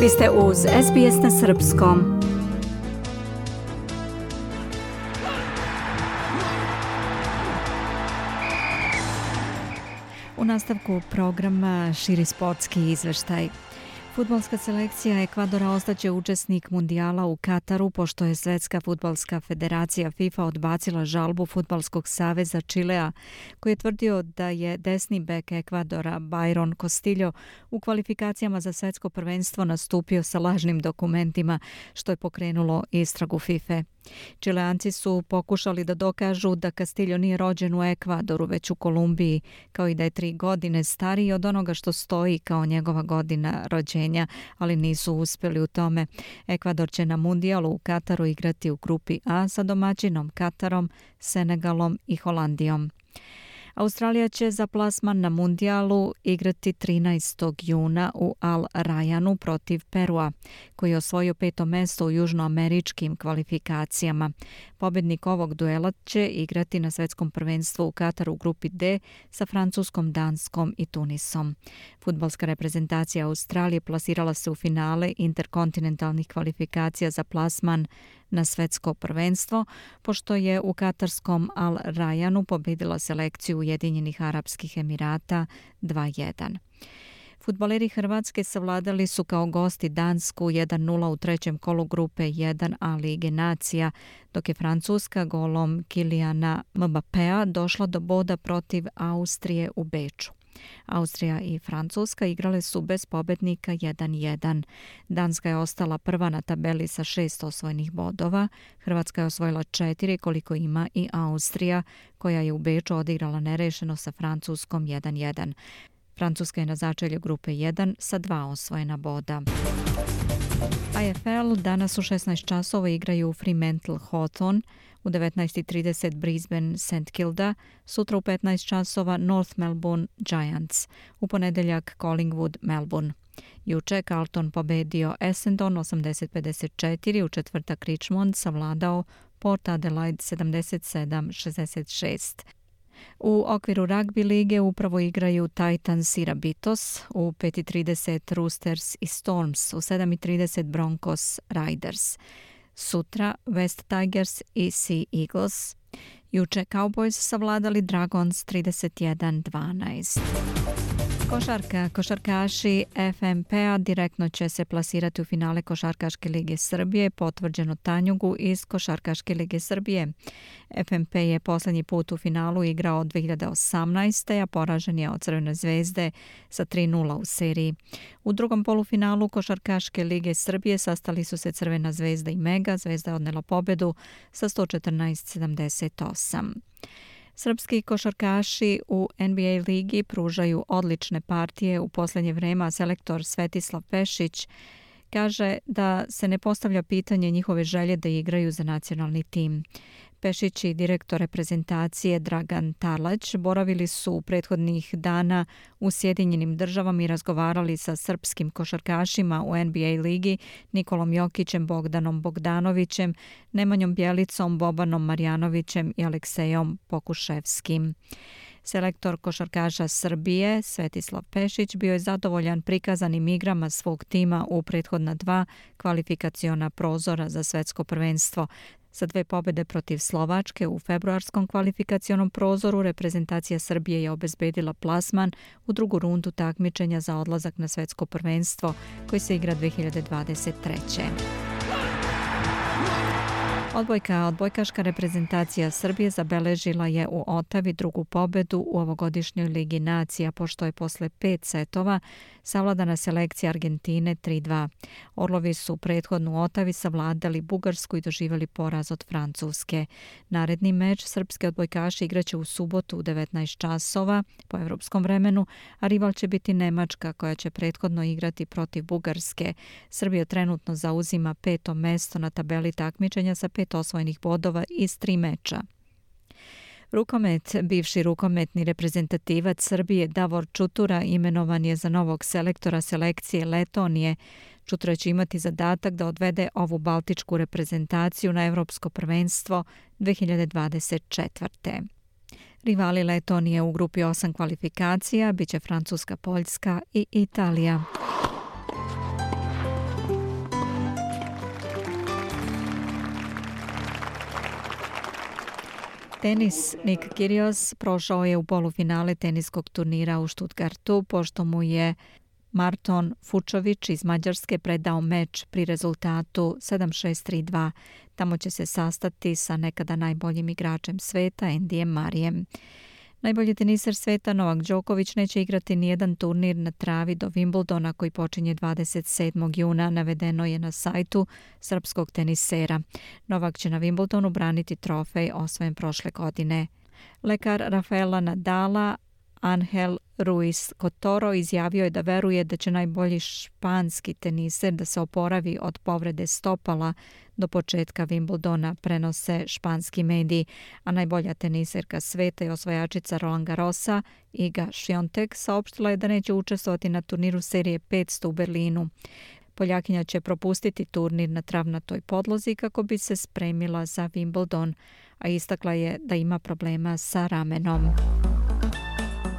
Vi ste uz SBS na Srpskom. U nastavku programa širi sportski izveštaj. Futbolska selekcija Ekvadora ostaće učesnik mundijala u Kataru pošto je Svetska futbalska federacija FIFA odbacila žalbu Futbalskog saveza Čilea koji je tvrdio da je desni bek Ekvadora Byron Costillo u kvalifikacijama za svetsko prvenstvo nastupio sa lažnim dokumentima što je pokrenulo istragu FIFA. Čileanci su pokušali da dokažu da Castillo nije rođen u Ekvadoru, već u Kolumbiji, kao i da je tri godine stariji od onoga što stoji kao njegova godina rođenja, ali nisu uspeli u tome. Ekvador će na mundijalu u Kataru igrati u grupi A sa domaćinom Katarom, Senegalom i Holandijom. Australija će za plasman na mundijalu igrati 13. juna u Al Rayanu protiv Perua, koji je osvojio peto mesto u južnoameričkim kvalifikacijama. Pobjednik ovog duela će igrati na svetskom prvenstvu u Kataru u grupi D sa Francuskom, Danskom i Tunisom. Futbalska reprezentacija Australije plasirala se u finale interkontinentalnih kvalifikacija za plasman na svetsko prvenstvo, pošto je u katarskom Al Rayanu pobedila selekciju Ujedinjenih Arabskih Emirata 2-1. Futboleri Hrvatske savladali su kao gosti Dansku 1-0 u trećem kolu grupe 1A Lige Nacija, dok je Francuska golom Kilijana Mbappéa došla do boda protiv Austrije u Beču. Austrija i Francuska igrale su bez pobednika 1-1. Danska je ostala prva na tabeli sa šest osvojenih bodova. Hrvatska je osvojila četiri koliko ima i Austrija, koja je u Beču odigrala nerešeno sa Francuskom 1-1. Francuska je na začelju grupe 1 sa dva osvojena boda. AFL danas u 16 časova igraju Fremantle Hawthorne, u 19.30 Brisbane St. Kilda, sutra u 15 časova North Melbourne Giants, u ponedeljak Collingwood Melbourne. Juče Carlton pobedio Essendon 80-54, u četvrtak Richmond savladao Port Adelaide 77-66. U okviru rugby lige upravo igraju Titans i Rabitos, u 5.30 Roosters i Storms, u 7.30 Broncos Riders. Sutra West Tigers i Sea Eagles. Juče Cowboys savladali Dragons 31-12. Košarka, košarkaši FMP-a direktno će se plasirati u finale Košarkaške lige Srbije, potvrđeno Tanjugu iz Košarkaške lige Srbije. FMP je posljednji put u finalu igrao 2018. a poražen je od Crvene zvezde sa 3-0 u seriji. U drugom polufinalu Košarkaške lige Srbije sastali su se Crvena zvezda i Mega. Zvezda je odnela pobedu sa 114-78. Srpski košarkaši u NBA ligi pružaju odlične partije u posljednje vrema a selektor Svetislav Pešić kaže da se ne postavlja pitanje njihove želje da igraju za nacionalni tim. Pešić i direktor reprezentacije Dragan Tarlać boravili su u prethodnih dana u Sjedinjenim državama i razgovarali sa srpskim košarkašima u NBA ligi Nikolom Jokićem, Bogdanom Bogdanovićem, Nemanjom Bjelicom, Bobanom Marjanovićem i Aleksejom Pokuševskim. Selektor košarkaša Srbije, Svetislav Pešić, bio je zadovoljan prikazanim igrama svog tima u prethodna dva kvalifikaciona prozora za svetsko prvenstvo. Sa dve pobede protiv Slovačke u februarskom kvalifikacionom prozoru reprezentacija Srbije je obezbedila plasman u drugu rundu takmičenja za odlazak na svetsko prvenstvo koji se igra 2023. Odbojka, odbojkaška reprezentacija Srbije zabeležila je u Otavi drugu pobedu u ovogodišnjoj Ligi nacija, pošto je posle pet setova savladana selekcija Argentine 3-2. Orlovi su prethodnu u Otavi savladali Bugarsku i doživali poraz od Francuske. Naredni meč srpske odbojkaši igraće u subotu u 19 časova po evropskom vremenu, a rival će biti Nemačka koja će prethodno igrati protiv Bugarske. Srbija trenutno zauzima peto mesto na tabeli takmičenja sa pet osvojenih bodova iz tri meča. Rukomet, bivši rukometni reprezentativac Srbije Davor Čutura imenovan je za novog selektora selekcije Letonije. Čutura će imati zadatak da odvede ovu baltičku reprezentaciju na Evropsko prvenstvo 2024. Rivali Letonije u grupi 8 kvalifikacija biće Francuska, Poljska i Italija. Tenis Nik Kyrgios prošao je u polufinale teniskog turnira u Stuttgartu pošto mu je Marton Fučović iz Mađarske predao meč pri rezultatu 7-6-3-2. Tamo će se sastati sa nekada najboljim igračem sveta, Endijem Marijem. Najbolji teniser sveta Novak Đoković neće igrati nijedan turnir na travi do Wimbledona koji počinje 27. juna, navedeno je na sajtu srpskog tenisera. Novak će na Wimbledonu braniti trofej osvojen prošle godine. Lekar Rafaela Nadala Angel Ruiz Cotoro izjavio je da veruje da će najbolji španski teniser da se oporavi od povrede stopala do početka Wimbledona prenose španski mediji, a najbolja teniserka sveta i osvajačica Roland Garrosa Iga Šiontek saopštila je da neće učestvovati na turniru serije 500 u Berlinu. Poljakinja će propustiti turnir na travnatoj podlozi kako bi se spremila za Wimbledon, a istakla je da ima problema sa ramenom.